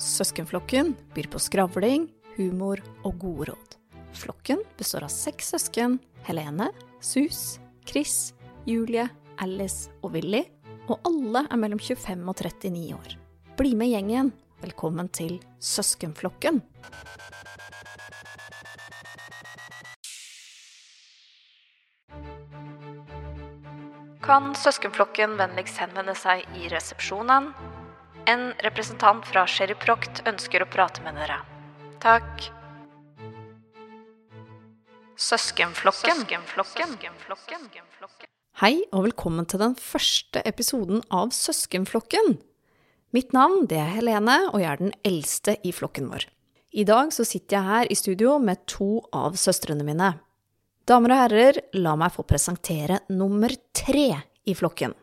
Søskenflokken byr på skravling, humor og gode råd. Flokken består av seks søsken Helene, Sus, Chris, Julie, Alice og Willy, og alle er mellom 25 og 39 år. Bli med gjengen. Velkommen til Søskenflokken. Kan søskenflokken vennligst henvende seg i resepsjonen? En representant fra Sherry Proct ønsker å prate med dere. Takk. Søskenflokken. Hei og velkommen til den første episoden av Søskenflokken. Mitt navn det er Helene, og jeg er den eldste i flokken vår. I dag så sitter jeg her i studio med to av søstrene mine. Damer og herrer, la meg få presentere nummer tre i flokken.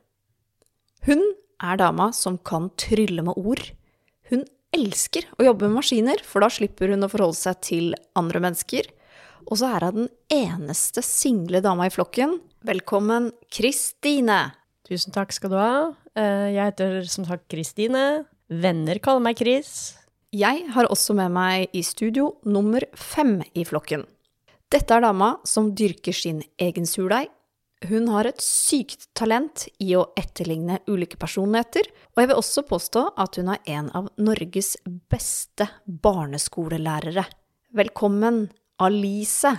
Hun er dama som kan trylle med ord. Hun elsker å jobbe med maskiner, for da slipper hun å forholde seg til andre mennesker. Og så er hun den eneste single dama i flokken. Velkommen, Kristine! Tusen takk skal du ha. Eh, Jeg heter som sagt Kristine. Venner kaller meg Chris. Jeg har også med meg i studio nummer fem i flokken. Dette er dama som dyrker sin egen surdeig. Hun har et sykt talent i å etterligne ulike personligheter, og jeg vil også påstå at hun er en av Norges beste barneskolelærere. Velkommen, Alice!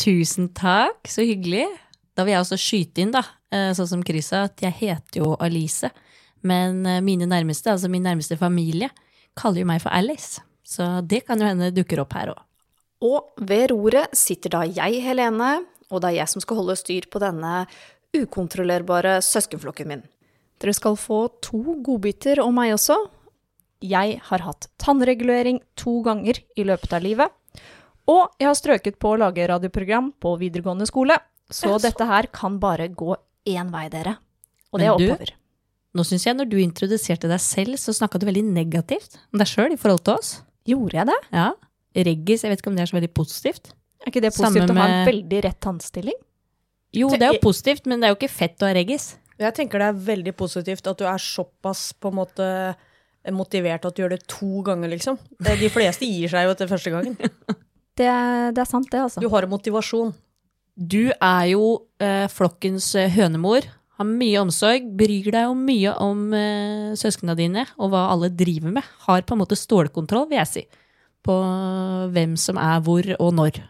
Tusen takk, så hyggelig. Da vil jeg også skyte inn, da, eh, sånn som Chris sa, at jeg heter jo Alice. Men eh, mine nærmeste, altså min nærmeste familie, kaller jo meg for Alice. Så det kan jo hende dukker opp her òg. Og ved roret sitter da jeg, Helene, og det er jeg som skal holde styr på denne ukontrollerbare søskenflokken min. Dere skal få to godbiter om meg også. Jeg har hatt tannregulering to ganger i løpet av livet. Og jeg har strøket på å lage radioprogram på videregående skole. Så dette her kan bare gå én vei, dere. Og det er oppover. Nå syns jeg når du introduserte deg selv, så snakka du veldig negativt om deg sjøl i forhold til oss. Gjorde jeg det? Ja. Reggis, jeg vet ikke om det er så veldig positivt. Er ikke det positivt å ha en veldig rett tannstilling? Jo, det er jo positivt, men det er jo ikke fett å ha reggis. Jeg tenker det er veldig positivt at du er såpass på en måte motivert at du gjør det to ganger, liksom. De fleste gir seg jo etter første gangen. Det, det er sant, det, altså. Du har en motivasjon. Du er jo eh, flokkens eh, hønemor. Har mye omsorg, bryr deg jo mye om eh, søsknene dine og hva alle driver med. Har på en måte stålkontroll, vil jeg si, på hvem som er hvor og når.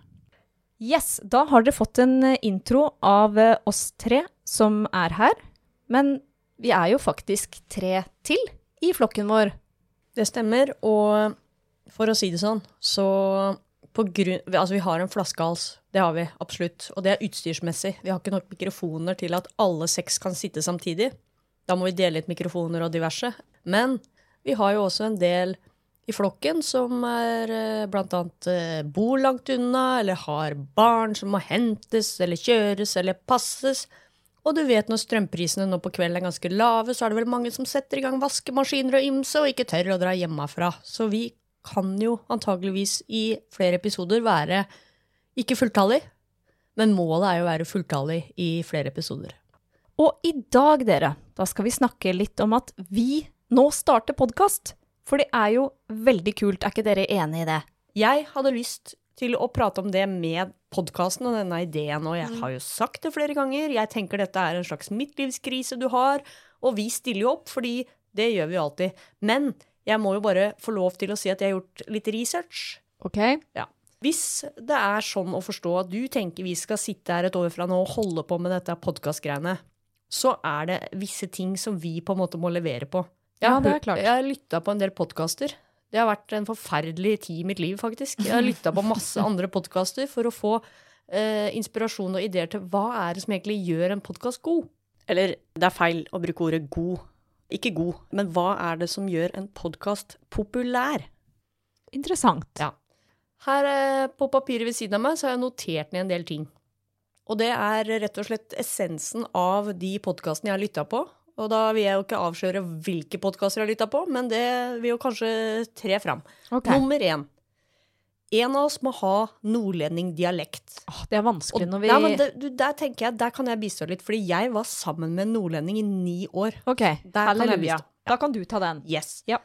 Yes, da har dere fått en eh, intro av eh, oss tre som er her. Men vi er jo faktisk tre til i flokken vår. Det stemmer, og for å si det sånn, så på grunn, altså vi har en flaskehals, det har vi absolutt, og det er utstyrsmessig. Vi har ikke nok mikrofoner til at alle seks kan sitte samtidig. Da må vi dele litt mikrofoner og diverse. Men vi har jo også en del i flokken som er bl.a. blant annet eh, bor langt unna, eller har barn som må hentes eller kjøres eller passes. Og du vet når strømprisene nå på kvelden er ganske lave, så er det vel mange som setter i gang vaskemaskiner og ymse og ikke tør å dra hjemmefra. Så vi kan jo antageligvis i flere episoder være ikke fulltallig, men målet er jo å være fulltallig i flere episoder. Og i dag, dere, da skal vi snakke litt om at vi nå starter podkast. For det er jo veldig kult, er ikke dere enig i det? Jeg hadde lyst til å prate om det med podkasten og denne ideen, og jeg har jo sagt det flere ganger. Jeg tenker dette er en slags midtlivskrise du har, og vi stiller jo opp, fordi det gjør vi jo alltid. Men jeg må jo bare få lov til å si at jeg har gjort litt research. Ok? Ja. Hvis det er sånn å forstå at du tenker vi skal sitte her et år fra nå og holde på med dette podkastgreiene, så er det visse ting som vi på en måte må levere på. Ja, det er klart. Jeg har lytta på en del podkaster. Det har vært en forferdelig tid i mitt liv, faktisk. Jeg har lytta på masse andre podkaster for å få eh, inspirasjon og ideer til hva er det som egentlig gjør en podkast god. Eller det er feil å bruke ordet god. Ikke god, men hva er det som gjør en podkast populær? Interessant. Ja. Her eh, på papiret ved siden av meg så har jeg notert ned en del ting. Og det er rett og slett essensen av de podkastene jeg har lytta på. Og da vil jeg jo ikke avsløre hvilke podkaster jeg har lytta på, men det vil jo kanskje tre fram. Okay. Nummer én. En av oss må ha nordlendingdialekt. Oh, det er vanskelig Og- når vi ja, men det, du, der tenker jeg, der kan jeg bistå litt, fordi jeg var sammen med en nordlending i ni år. Ok, kan halleluja. bistå. Da kan du ta den. Yes. Ja.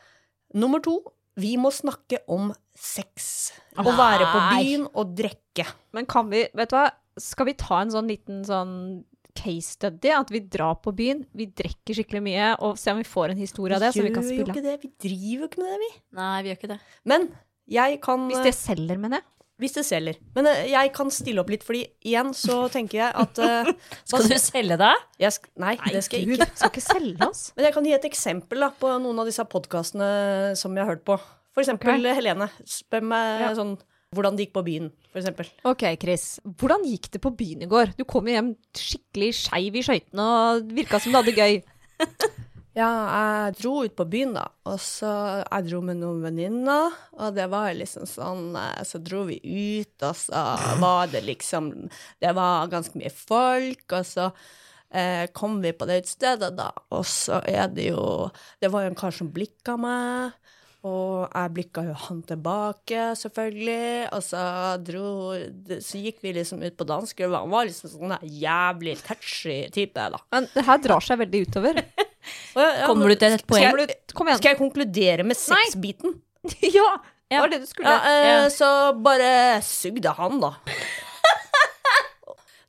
Nummer to, vi må snakke om sex. Å være på byen og drikke. Men kan vi, vet du hva, skal vi ta en sånn liten sånn case study? At vi drar på byen, vi drikker skikkelig mye, og ser om vi får en historie av det som vi kan gjør jo spille. ikke det. Vi driver jo ikke med det, vi. Nei, vi gjør ikke det. Men jeg kan Hvis det selger, mener jeg. Hvis det selger. Men eh, jeg kan stille opp litt, fordi igjen så tenker jeg at uh, Skal du selge deg? jeg sk Nei, det skal jeg ikke. skal ikke selge oss. Men jeg kan gi et eksempel da, på noen av disse podkastene som jeg har hørt på. For eksempel okay. Helene. Spør meg Ja. sånn hvordan det gikk på byen, eksempel. Ok, Chris. Hvordan gikk det på byen i går? Du kom jo hjem skikkelig skeiv i skøytene og virka som du hadde gøy. Ja, jeg dro ut på byen, da. Og så jeg dro med noen venninner, og det var liksom sånn eh, Så dro vi ut, og så var det liksom Det var ganske mye folk, og så eh, kom vi på det utestedet, da, og så er det jo Det var jo en kar som blikka meg. Og jeg blikka jo han tilbake, selvfølgelig. Og så dro Så gikk vi liksom ut på dansegulvet. Han var liksom sånn der jævlig touchy type, da. Men det her drar seg veldig utover. Kommer du til et poeng? Skal jeg, Kom igjen. skal jeg konkludere med sexbiten? ja, det var det du skulle. Ja, eh, så bare sugde han, da.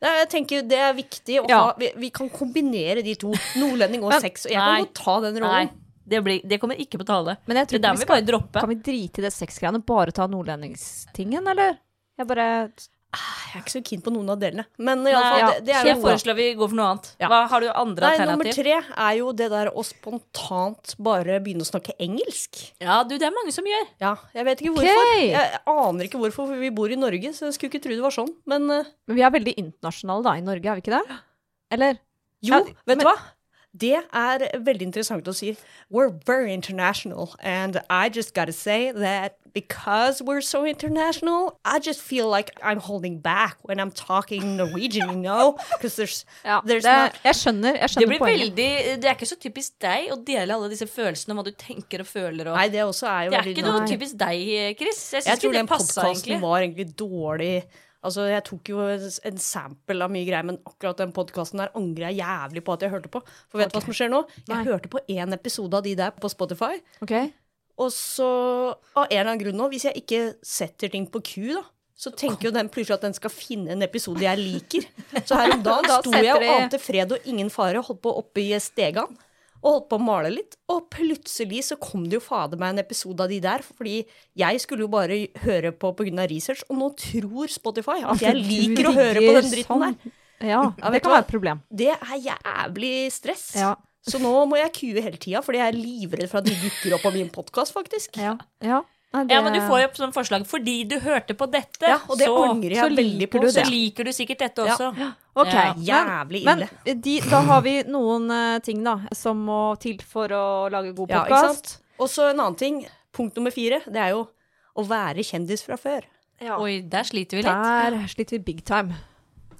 Jeg tenker Det er viktig å Ja. ha vi, vi kan kombinere de to. Nordlending og sex. Og jeg kan godt ta den Nei, rollen. Det, blir, det kommer ikke på tale. Men jeg tror det der må vi vi bare skal- droppe. Kan vi drite i det sexgreiene? Bare ta nordlendingstingen, eller? Jeg bare Jeg er ikke så keen på noen av delene. Men i Nei, alle fall, ja. det, det er jeg foreslår vi går for noe annet. Ja. Hva Har du andre Nei, nummer tre er jo det der å spontant bare begynne å snakke engelsk. Ja, du, det er mange som gjør. Ja, jeg vet ikke hvorfor. hvorfor. Jeg aner ikke hvorfor, for vi bor i Norge, så jeg skulle ikke tro det var sånn. Men uh... Men vi er veldig internasjonale da, i Norge, er vi ikke det? Eller? Jo, Ja, vet men- du hva? Det er veldig interessant å si. We're very international, and I just gotta say that because we're so international, I just feel like I'm holding back when I'm talking Norwegian, you know? Because there's, Ja, there's det, not... jeg skjønner, jeg Det skjønner blir poenget. veldig Det er ikke så typisk deg å dele alle disse følelsene om hva du tenker og føler og Nei, det også er jo Det er veldig ikke noe Nei. typisk deg, Chris. Jeg Jeg tror ikke den det podkasten var egentlig dårlig. Altså, Jeg tok jo en sample av mye greier, men akkurat den podkasten der angrer jeg jævlig på at jeg hørte på. For vet du hva som skjer nå? Jeg Nei. hørte på én episode av de der på Spotify. Ok? Og så, av en eller annen grunn nå, hvis jeg ikke setter ting på Q, da, så tenker jo den plutselig at den skal finne en episode jeg liker. Så her om dagen Da sto jeg og ante fred og ingen fare, holdt på oppe i stegan. Og holdt på å male litt, og plutselig så kom det jo fader meg en episode av de der, fordi jeg skulle jo bare høre på pga. research, og nå tror Spotify at jeg liker å høre på den dritten der. sånn. Ja, det kan være et problem. Det er jævlig stress. Ja. Så nå må jeg kue hele tida, fordi jeg er livredd for at de dukker opp på min podkast, faktisk. Ja. ja. Ja, men du får jo sånn forslag fordi du hørte på dette. Ja, og det så, angrer så jeg veldig liker på. du så liker du sikkert dette Ja. også. Ok, Ja. Jævlig ille. men de, da har vi noen uh, ting da, som må til for å lage god podkast. Og så en annen ting. Punkt nummer fire. Det er jo å være kjendis fra før. Oi, der sliter vi litt. Der sliter vi big time.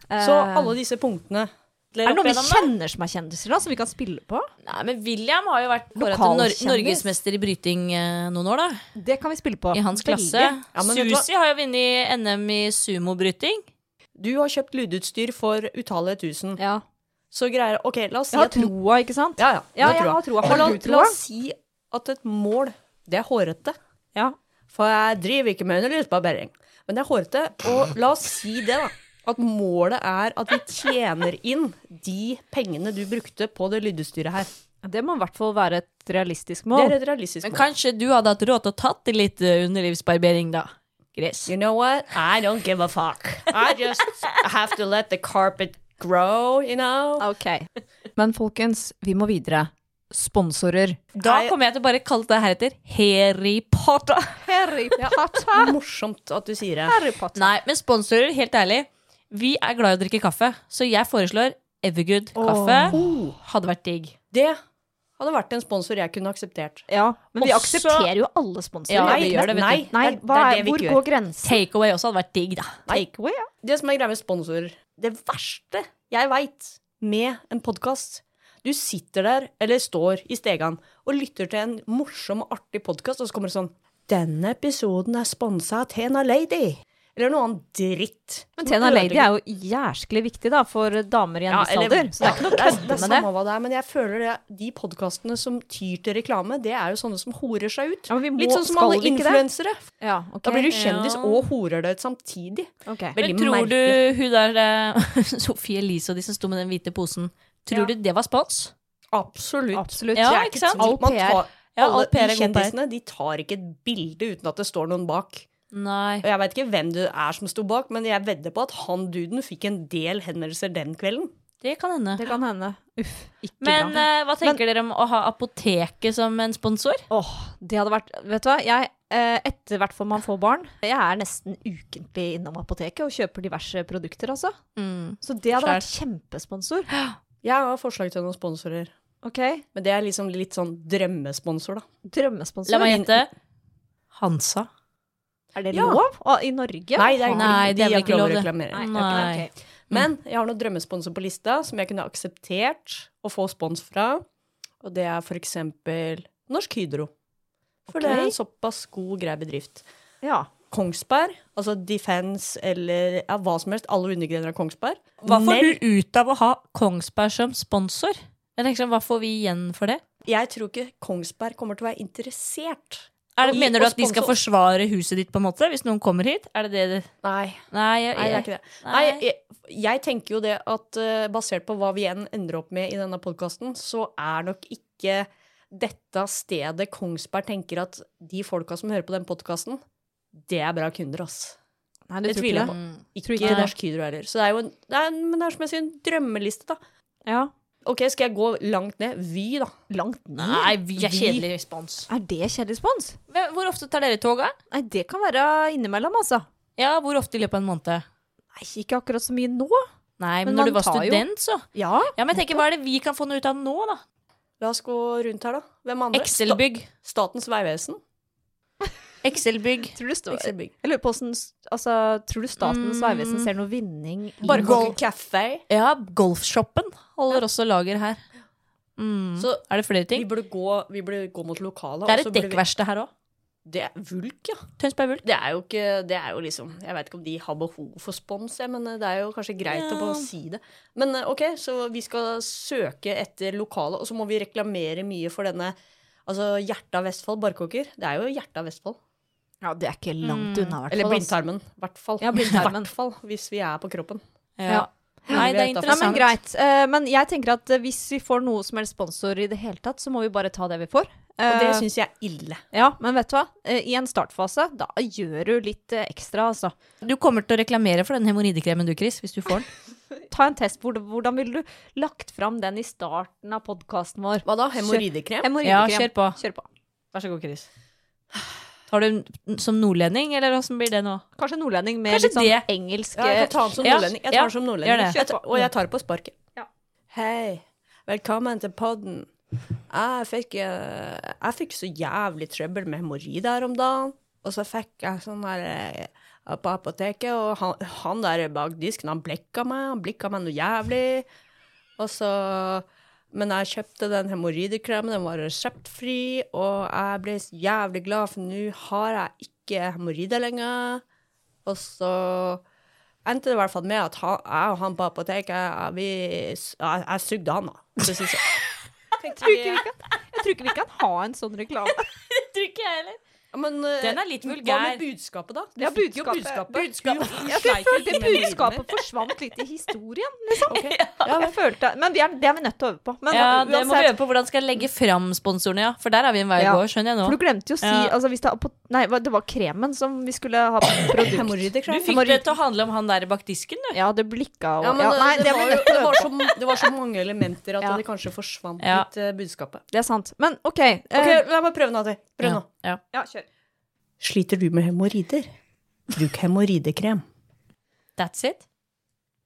Så Eh, alle disse punktene titler Er det noen vi kjenner som er kjendiser, da, som vi kan spille på? Nei, men William har jo vært kåret til nor norgesmester i bryting eh, noen år, da. Det kan vi spille på. I hans Veldig. klasse. Ja, men vet du hva? Susi har jo vunnet NM i sumobryting. Du har kjøpt lydutstyr for utallige tusen. Ja. Så greier Ok, la oss si Jeg har troa, ikke sant? Ja, ja. Ja, jeg har troa. Har la, la oss si at et mål, det er hårete. Ja. For jeg driver ikke med underlysbarbering. Men det er hårete. Og la oss si det, da. At målet er at vi tjener inn de pengene du brukte på det lydutstyret her. Det må i hvert fall være et realistisk Det mål. er et realistisk Men kanskje du hadde hatt råd til å tatt i litt eh, underlivsbarbering, da? Chris. You know what? I don't give a fuck. I just have to let the carpet grow, you know? Ok. Men folkens, vi må videre. Sponsorer. Da kommer jeg til å bare kalle det heretter Harry Potter. Harry Morsomt at du sier det. Harry Potter. Nei, men sponsorer, helt ærlig. Vi er glad i å drikke kaffe, så jeg foreslår Evergood kaffe. Hadde vært digg. Det hadde vært en sponsor jeg kunne akseptert. Ja, men vi Også- aksepterer jo alle sponsorer. Ja, nei, vi det. Nei, Nei, det, hva det er det vi hvor ikke går gjør. grensen? Takeaway også hadde vært digg, da. Takeaway, ja. Det som er greia med sponsorer Det verste jeg veit med en podkast Du sitter der, eller står i stegene, og lytter til en morsom og artig podkast, og så kommer det sånn 'Denne episoden er sponsa av Tena Lady'. Eller noe annet dritt. Men Tena Lady er jo jæsklig viktig da, for damer i en viss alder. Så det er ikke noe det er med det. samme hva det er, men jeg føler det, de podkastene som tyr til reklame, det er jo sånne som horer seg ut. Ja, men vi må- Litt sånn som alle influensere. Ja, okay. Da blir du kjendis Ja. og horer deg ut samtidig. Okay. Veldig Men tror merkelig. du hun der Sophie Sofie Elise og de som sto med den hvite posen, tror Ja. du det var spons? Absolutt. Absolutt. Ja, ikke sant? All PR. Ja, alle all de PR. kjendisene de tar ikke et bilde uten at det står noen bak. Nei. Og Jeg vet ikke hvem du er som sto bak, men jeg vedder på at han duden fikk en del henvendelser den kvelden. Det kan hende. Det kan hende. Uff, ikke Men bra. eh, hva tenker dere om å ha apoteket som en sponsor? Åh, det hadde vært Vet du hva, jeg eh, etter hvert får man får barn Jeg er nesten ukentlig innom apoteket og kjøper diverse produkter, altså. Mm. Så det hadde vært kjempesponsor. Jeg har forslag til noen sponsorer, Ok, men det er liksom litt sånn drømmesponsor, da. Drømmesponsor. La meg gjette. Hansa. Er det Ja. lov? Og I Norge? Nei, det er, Nei, de har ikke lov, å reklamere. Nei. Men jeg har noen drømmesponsor på lista som jeg kunne akseptert å få spons fra. Og det er for eksempel Norsk Hydro. For det er en såpass god, grei bedrift. Ja. Kongsberg, altså Defence eller ja, hva som helst, alle undergrener av Kongsberg. Hva får du ut av å ha Kongsberg som sponsor? Jeg tenker sånn, Hva får vi igjen for det? Jeg tror ikke Kongsberg kommer til å være interessert. Er det mener du at de skal forsvare huset ditt, på en måte, hvis noen kommer hit? Er det det Nei, Nei, jeg, nei det er ikke det. Nei. Nei, jeg, jeg tenker jo det at eh, basert på hva vi igjen ender opp med i denne podkasten, så er nok ikke dette stedet Kongsberg tenker at de folka som hører på den podkasten, det er bra kunder, ass. Nei, det, Det tror tviler jeg ikke på. Ikke, ikke. Norsk Hydro heller. Så det er jo en, det er, men det er som jeg sier, en drømmeliste, da. Ja. Ok, skal jeg gå langt ned? Vy, da. Langt ned? Nei, vi er kjedelig respons. Er det kjedelig respons? Hvor ofte tar dere toga? Nei, det kan være innimellom, altså. Ja, hvor ofte i løpet av en måned? Nei, ikke akkurat så mye nå. Nei, Men men, når du var student, jo- så. Ja. Ja, men jeg tenker, Hva er det vi kan få noe ut av nå, da? La oss gå rundt her, da. Hvem andre? Excel-bygg. Sta Statens vegvesen. Excel-bygg. Tror Altså, tror du Statens Mm. vegvesen ser noe vinning i Bare Golf- Café. Ja, Golfshoppen holder også lager her. Mm. Så er det flere vi ting? burde, gå, vi burde gå mot lokalet. Det er et vi- dekkverksted her òg. Det er Vulk, ja. Tønsberg Vulk. Det er jo ikke Det er jo liksom Jeg vet ikke om de har behov for spons, jeg, men det er jo kanskje greit å bare si det. Men eh, ok, så vi skal søke etter lokalet, og så må vi reklamere mye for denne Altså hjertet av Vestfold, Barkåker. Det er jo hjertet av Vestfold. Ja, det er ikke langt unna, i hvert Eller fall. Eller blindtarmen, i hvert fall. Ja, blindtarmen. Hvertfall, hvert fall, hvis vi er på kroppen. Ja. Nei, det er interessant. Nei, men greit. Eh, men jeg tenker at eh, hvis vi får noe som helst sponsor i det hele tatt, så må vi bare ta det vi får. Og det Eh, syns jeg er ille. Ja, men vet du hva? I en startfase, da gjør du litt ekstra, altså. Du kommer til å reklamere for den hemoroidekremen du, Chris, hvis du får den. Ta en test. Hvordan, hvordan ville du lagt fram den i starten av podkasten vår? Hva da? Hemoroidekrem. Ja, kjør på. Kjør på. Vær så god, Chris. Tar du den som nordlending, eller åssen blir det nå? Kanskje nordlending med Kanskje litt sånn det. engelsk Ja, jeg kan ta den som nordlending. Jeg tar den som nordlending. Jeg tar, og jeg tar det på sparket. Ja. Hei, velkommen til podden. Jeg fikk, eh, jeg fikk så jævlig trøbbel med hemoroider her om dagen. Og så fikk jeg sånn der eh, på apoteket, og han, han der bak disken, han blikka meg. Han blikka meg noe jævlig. Og så Men jeg kjøpte den hemoroidekremen, den var reseptfri, og jeg ble jævlig glad, for nå har jeg ikke hemoroider lenger. Og så endte det i hvert fall med at han, jeg og han på apoteket jeg, vi, jeg, jeg sugde han, da. det sånn. Jeg tror ikke vi kan, jeg tror ikke vi kan ha en sånn reklame. Tror ikke jeg heller. Ja, Men, eh, Den er litt Hva med budskapet, da? Du Ja, fikk jo budskapet. budskapet. Hun- hun Jeg følte budskapet forsvant litt i historien, liksom. Ok. Jeg følte, men vi er, det er vi nødt til å øve på. Men Ja, det må vi øve på hvordan skal jeg legge fram sponsorene, ja. For der er vi en vei å Ja. gå, skjønner jeg nå. For du glemte jo å si Ja. altså, hvis det, på, Nei, det var kremen som vi skulle ha produkt. Du fikk det til å handle om han der bak disken, du. Ja, det blikka og Ja, men ja, det, Nei, det, det, var, det, var så, det var så mange elementer at Ja. det kanskje forsvant Ja. litt, uh, budskapet. Det er sant. Men OK. Ok, eh, La meg prøve nå til. Prøv Ja. nå. Ja. ja, kjør. Sliter du med hemoroider? Bruk hemoroidekrem. That's it.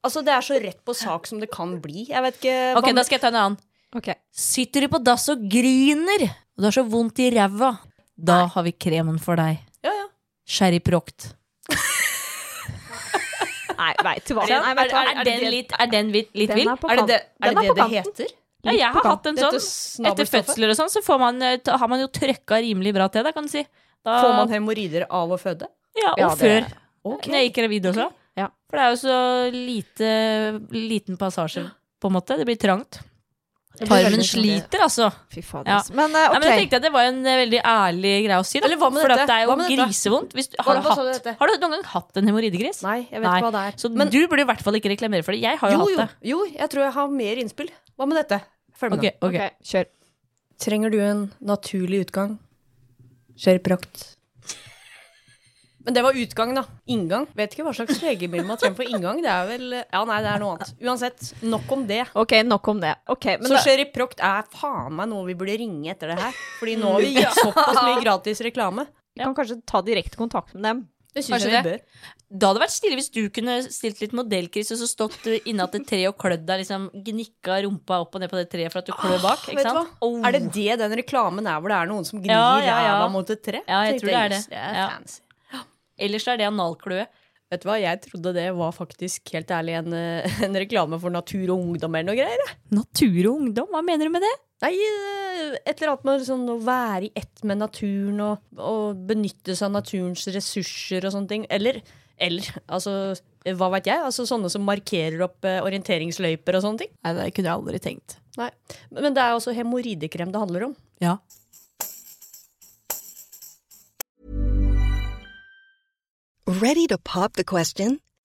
Altså, det er så rett på sak som det kan bli. Jeg vet ikke Ok, da skal jeg ta en annen. Okay. Sitter du på dass og griner, og du har så vondt i ræva, da har vi kremen for deg. Ja, ja. Sherry Proct. Nei, veit du hva. Er, Nei, er, er den litt, er den litt, litt vill? er det det er det, er det, det heter? Ja, jeg har hatt en sånn. Etter fødsler og sånn, så får man, eh, har man jo trøkka rimelig bra til det, kan du si. Da, Får man hemoroider av å føde? Ja, og Ja, det- før. Okay. Når jeg gikk gravid også. Ja. For det er jo så lite liten passasje, på en måte. Det blir trangt. Tarmen sliter, altså. Fy fader. Ja. Men, uh, okay. Ja, men jeg tenkte at det var en eh, veldig ærlig greie å si. Da. Eller hva med For dette? det er jo grisevondt. Hvis du, har, du hatt, har du noen gang hatt en hemoroidegris? Nei, jeg vet Nei. hva det er. Så Men du burde i hvert fall ikke reklamere for det. Jeg har jo, jo, hatt jo, jo, jeg tror jeg har mer innspill. Hva med dette? Følg med Ok, nå. ok. Ok, Kjør. Trenger du en naturlig utgang? Kjør prakt. Men det var utgang, da. Inngang. Vet ikke hva slags legemiddel man trenger for inngang. Det er vel Ja, nei, det er noe annet. Uansett, nok om det. Ok, nok om det. Ok, men Så da, Sherry Proct er faen meg noe vi burde ringe etter det her. Fordi nå har vi gitt såpass mye gratis reklame. vi kan kanskje ta direkte kontakt med dem. Det syns jeg vi det. bør. Det hadde vært stille hvis du kunne stilt litt modellkris og så stått innatt et tre og klødd deg, liksom gnikka rumpa opp og ned på det treet for at du klør bak. Vet Ikke du sant? hva? Oh. Er det det den reklamen er, hvor det er noen som gnir Ja, ja, ja. ræva mot et tre? Ja, jeg tror det er det. er Ja. Ellers er det analkløe. Vet du hva, jeg trodde det var faktisk helt ærlig en, eh, en reklame for natur og ungdom eller noe greier. Natur og ungdom, hva mener du med det? Nei, eh, et eller annet med sånn å være i ett med naturen og, og benytte seg av naturens ressurser og sånne ting. Eller, eller altså, hva veit jeg? Altså sånne som markerer opp eh, orienteringsløyper og sånne ting. Nei, det kunne jeg aldri tenkt. Nei. Men det er også hemoroidekrem det handler om. Ja. Ready to pop the question?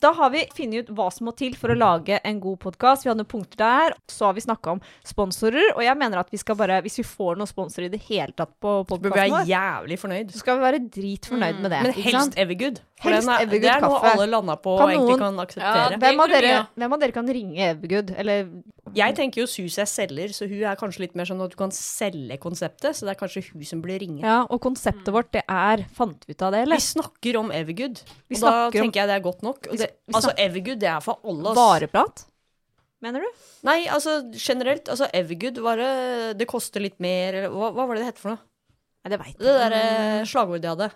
Da har vi funnet ut hva som må til for å lage en god podkast. Vi hadde noen punkter der. Så har vi snakka om sponsorer, og jeg mener at vi skal bare, hvis vi får noen sponsorer i det hele tatt på Burde bør vi være jævlig fornøyd. så skal vi være dritfornøyd med det. Men helst? Evergood. For Helst den er, Evergood det er noe kaffe. alle landa på Kan og egentlig kan akseptere. Ja, Hvem av, dere, hvem av dere kan ringe Evergood? Eller Jeg tenker jo Sus er selger, så hun er kanskje litt mer sånn at du kan selge konseptet. Så det er kanskje hun som blir ringet. Ja, og konseptet vårt, det er Fant vi ut av det, eller? Vi snakker om Evergood, Vi og da om- tenker jeg det er godt nok. Og det, altså Evergood, det er for alle. Vareprat? Mener du? Nei, altså generelt. Altså Evergood var det Det koster litt mer, eller hva, hva var det det het for noe? Nei, det veit Det derre slagordet de hadde.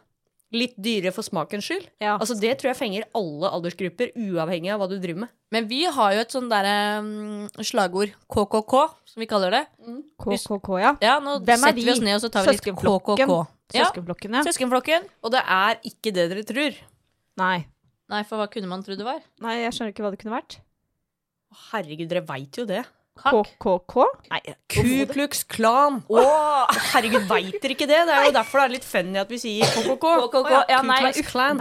Litt dyrere for smakens skyld. Ja. Altså Det tror jeg fenger alle aldersgrupper, uavhengig av hva du driver med. Men vi har jo et sånn derre um, slagord, KKK, som vi kaller det. KKK, ja. Ja, nå Hvem er setter vi oss ned, og så tar vi litt Søskenflokken. KKK. Ja, Søskenflokken, ja. Søskenflokken. Og det er ikke det dere tror. Nei. Nei, for hva kunne man tro det var? Nei, jeg skjønner ikke hva det kunne vært. Herregud, dere veit jo det. KKK? Nei, Ku Klux Klan. Herregud, veit dere ikke det? Det er jo derfor det er litt funny at vi sier KKK. KKK, ja, nei,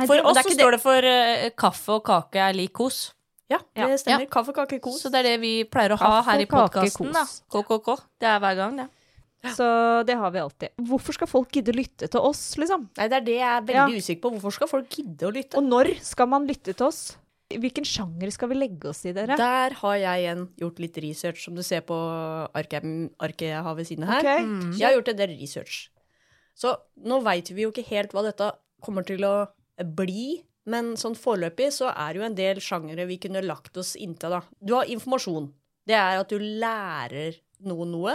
For oss så står det for eh, kaffe og kake er lik kos. Ja, det stemmer. Ja. Kaffe, kake, kos. Så det er det vi pleier å ha Kaffe, her i podkasten. KKK. Det er hver gang, det. Så det har vi alltid. Hvorfor skal folk gidde å lytte til oss, liksom? Nei, det er det jeg er veldig usikker på. Hvorfor skal folk gidde å lytte? Og når skal man lytte til oss? Hvilken sjanger skal vi legge oss i, dere? Der har jeg igjen gjort litt research, som du ser på arket, arket jeg har ved siden her. Okay. Mm. Jeg har gjort en del research. Så nå veit vi jo ikke helt hva dette kommer til å bli, men sånn foreløpig så er det jo en del sjangere vi kunne lagt oss inntil, da. Du har informasjon. Det er at du lærer noen noe.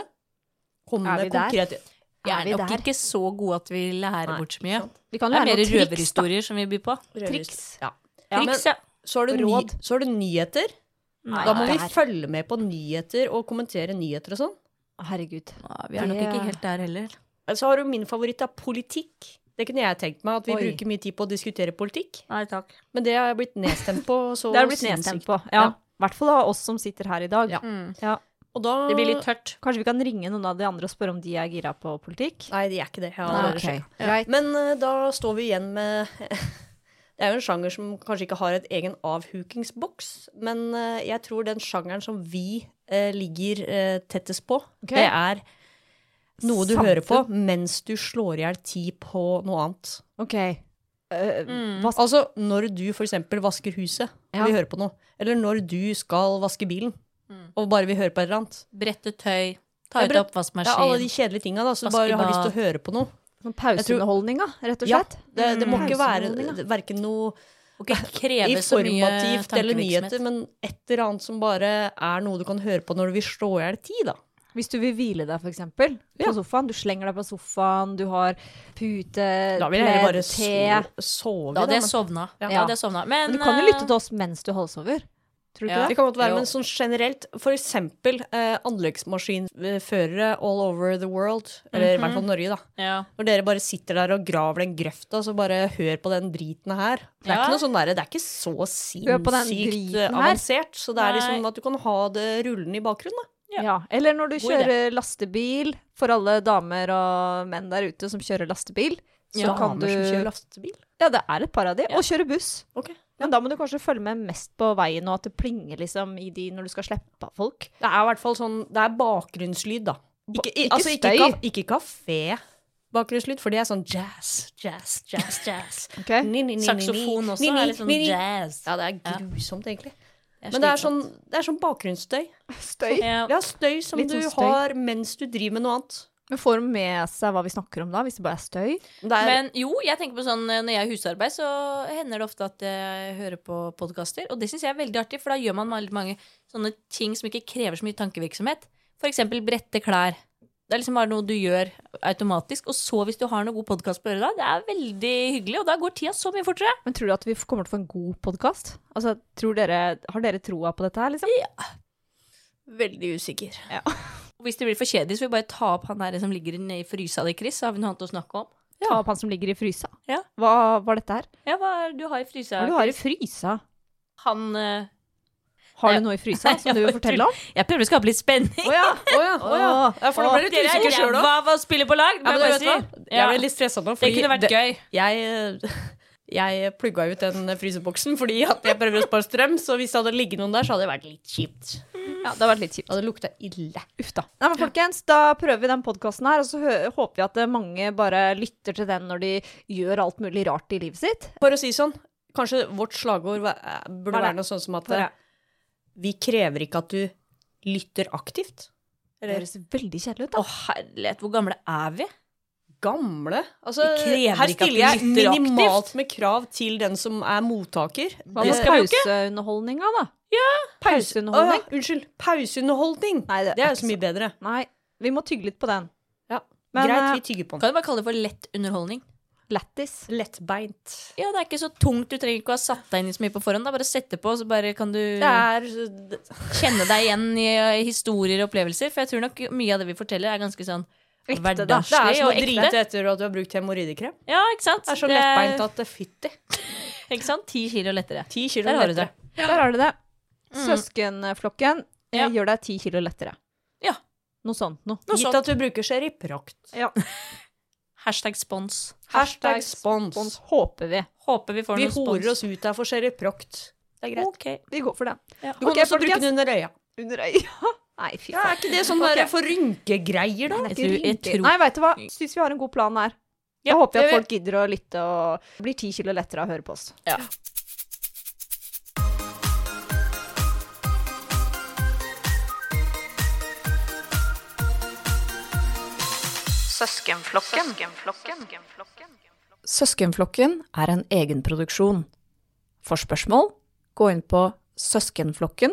Kommer Er vi med der? konkrete Vi Er er vi nok der? ikke så gode at vi lærer Nei, bort så mye. sant. Vi kan lære noen triks, da. røverhistorier som vi byr på. Triks. Ja. Ja. Triks, ja. Så har du, ny, så har du nyheter. Nei, Da må vi følge med på nyheter og kommentere nyheter og sånn. Herregud. Ja, vi er nok ikke helt der heller. Så har du min favoritt er politikk. Det kunne jeg tenkt meg, at vi Oi. bruker mye tid på å diskutere politikk. Nei takk. Men det har jeg blitt nedstemt på. Så Det har blitt nedstemt på. Ja. Ja. I hvert fall av oss som sitter her i dag. Ja. Ja. Og da Det blir litt tørt. Kanskje vi kan ringe noen av de andre og spørre om de er gira på politikk? Nei, de er ikke det. Nei, allerede ok. sjekket. Greit. Men uh, da står vi igjen med Det er jo en sjanger som kanskje ikke har et egen avhukingsboks, men eh, jeg tror den sjangeren som vi eh, ligger eh, tettest på, okay. det er noe du Samfunn. hører på mens du slår i hjel tid på noe annet. Ok. Uh, mm. Altså når du for eksempel vasker huset og Ja. vil høre på noe, eller når du skal vaske bilen og bare vil høre på et eller annet. Brette tøy, ta ut oppvaskmaskin. Ja, alle de kjedelige tinga da, så du bare har lyst til å høre på noe. Sånn pauseunderholdninga, rett og Ja, slett? det, det må Mm. ikke være verken noe Og ikke kreve så mye informativt eller nyheter, men et eller annet som bare er noe du kan høre på når du vil slå i hjel tid, da. Hvis du vil hvile deg, eksempel, på Ja. sofaen. Du slenger deg på sofaen, du har pute, Da vil jeg bare te. so sove. Da hadde jeg sovna. Ja. Men, Men du kan jo eh, lytte til oss mens du halsover. Tror du Ja. ikke Det det? kan godt være, Jo. men sånn generelt, for eksempel eh, anleggsmaskinførere all over the world, eller i hvert fall Norge, da. ja. Når dere bare sitter der og graver den grøfta, så bare hør på den driten her. Det er Ja. ikke noe sånn der, det er ikke så sinnssykt avansert. Så det er Nei. liksom at du kan ha det rullende i bakgrunnen, da. Ja. Ja. Eller når du kjører lastebil, for alle damer og menn der ute som kjører lastebil, så kan du Damer som kjører lastebil. Ja, det er et par av de. Og kjører buss. Ok. Men da må du kanskje følge med mest på veien, og at det plinger liksom i de når du skal slippe av folk. Det er i hvert fall sånn Det er bakgrunnslyd, da. Ikke, i, ikke altså, ikke, støy. ka, ikke kafé. Bakgrunnslyd, for det er sånn jazz, jazz, jazz, jazz. okay. Ni, ni, ni. Saksofon også Ni, ni, er litt sånn ni, ni. jazz. Ja, det er grusomt, egentlig. Det Men det er sånn, det er sånn bakgrunnsstøy. Støy. ja. Ja, støy som Litt du sånn støy. har mens du driver med noe annet. Men får de med seg hva vi snakker om da, hvis det bare er støy? Det er, Men jo, jeg tenker på sånn eh, når jeg har husarbeid, så hender det ofte at jeg hører på podkaster. Og det syns jeg er veldig artig, for da gjør man veldig mange sånne ting som ikke krever så mye tankevirksomhet. Eksempel brette klær. Det er liksom bare noe du gjør automatisk. Og så hvis du har noe god podkast på øret da, det er veldig hyggelig, og da går tida så mye fortere. Men tror du at vi kommer til å få en god podkast? Altså, dere, har dere troa på dette her, liksom? veldig usikker. Og hvis det blir for kjedelig, så vil vi bare ta opp han der som ligger i frysa di, Chris. Så har vi noe annet å snakke om. Ta opp han som ligger i frysa. Ja. Hva var dette her? Ja, hva er det du har i frysa? Hva det du har i frysa? Han uh... Har du noe i frysa som du vil fortelle om? Jeg prøver å skape litt spenning. Å ja, å ja, å ja. ja, for da ble du litt er usikker sjøl òg. Hva av spille på lag, Ja, men jeg ble litt stressa nå, Det kunne vært gøy. jeg, eh, jeg plugga ut den fryseboksen fordi at jeg prøver å spare strøm, så hvis det hadde ligget noen der, så hadde det vært litt kjipt. Ja, det hadde vært litt kjipt. Det lukta ille. Uff da. Nei, men folkens, da prøver vi den podkasten her, og så hø håper vi at mange bare lytter til den når de gjør alt mulig rart i livet sitt. For å si sånn, kanskje vårt slagord eh, burde være noe sånn som at eh, vi krever ikke at du lytter aktivt. Det høres veldig kjedelig ut, da. Å, herlighet, hvor gamle er vi? Gamle. Altså, her stiller jeg minimalt med krav til den som er mottaker. Hva med pauseunderholdninga, da? Pauseunderholdning? Å ja, unnskyld. Pauseunderholdning. Nei, det det er jo så mye bedre. Nei, vi må tygge litt på den. Ja. Men, Greit, eh, vi tygger på den. Kan du bare kalle det for lett underholdning? Lættis. Lettbeint. Ja, det er ikke så tungt. Du trenger ikke å ha satt deg inn i så mye på forhånd. Da bare sette på, så bare kan du Det er kjenne deg igjen i eh, historier og opplevelser. For jeg tror nok mye av det vi forteller, er ganske sånn Ekte, da. Det er som å drite etter at du har brukt hemoroidekrem. Ja, ikke sant? Det er så lettbeint at det fytti. Ikke sant? Ti kilo lettere. Ti kilo Der har du det. Ja. Der har du det. Søskenflokken eh, Ja. gjør deg ti kilo lettere. Ja. Noe sånt noe. Noe Gitt sånt. at du bruker Sherryproct. Ja. Hashtag spons. Hashtag spons. Spons håper vi. Håper vi får Vi noe spons. horer oss ut her for Sherryproct. Det er greit. Ok. Vi går for den. Du kan okay, også bruke den under øya. Under øya. Nei, fy Ja, er ikke det sånn okay. for rynkegreier, da? Er Jeg tror- jeg tror- Nei, vet du hva? Syns vi har en god plan her. Ja, jeg håper at folk gidder å lytte og blir ti kilo lettere av å høre på oss. Ja. Søskenflokken. Søskenflokken er en egenproduksjon. For spørsmål, gå inn på Søskenflokken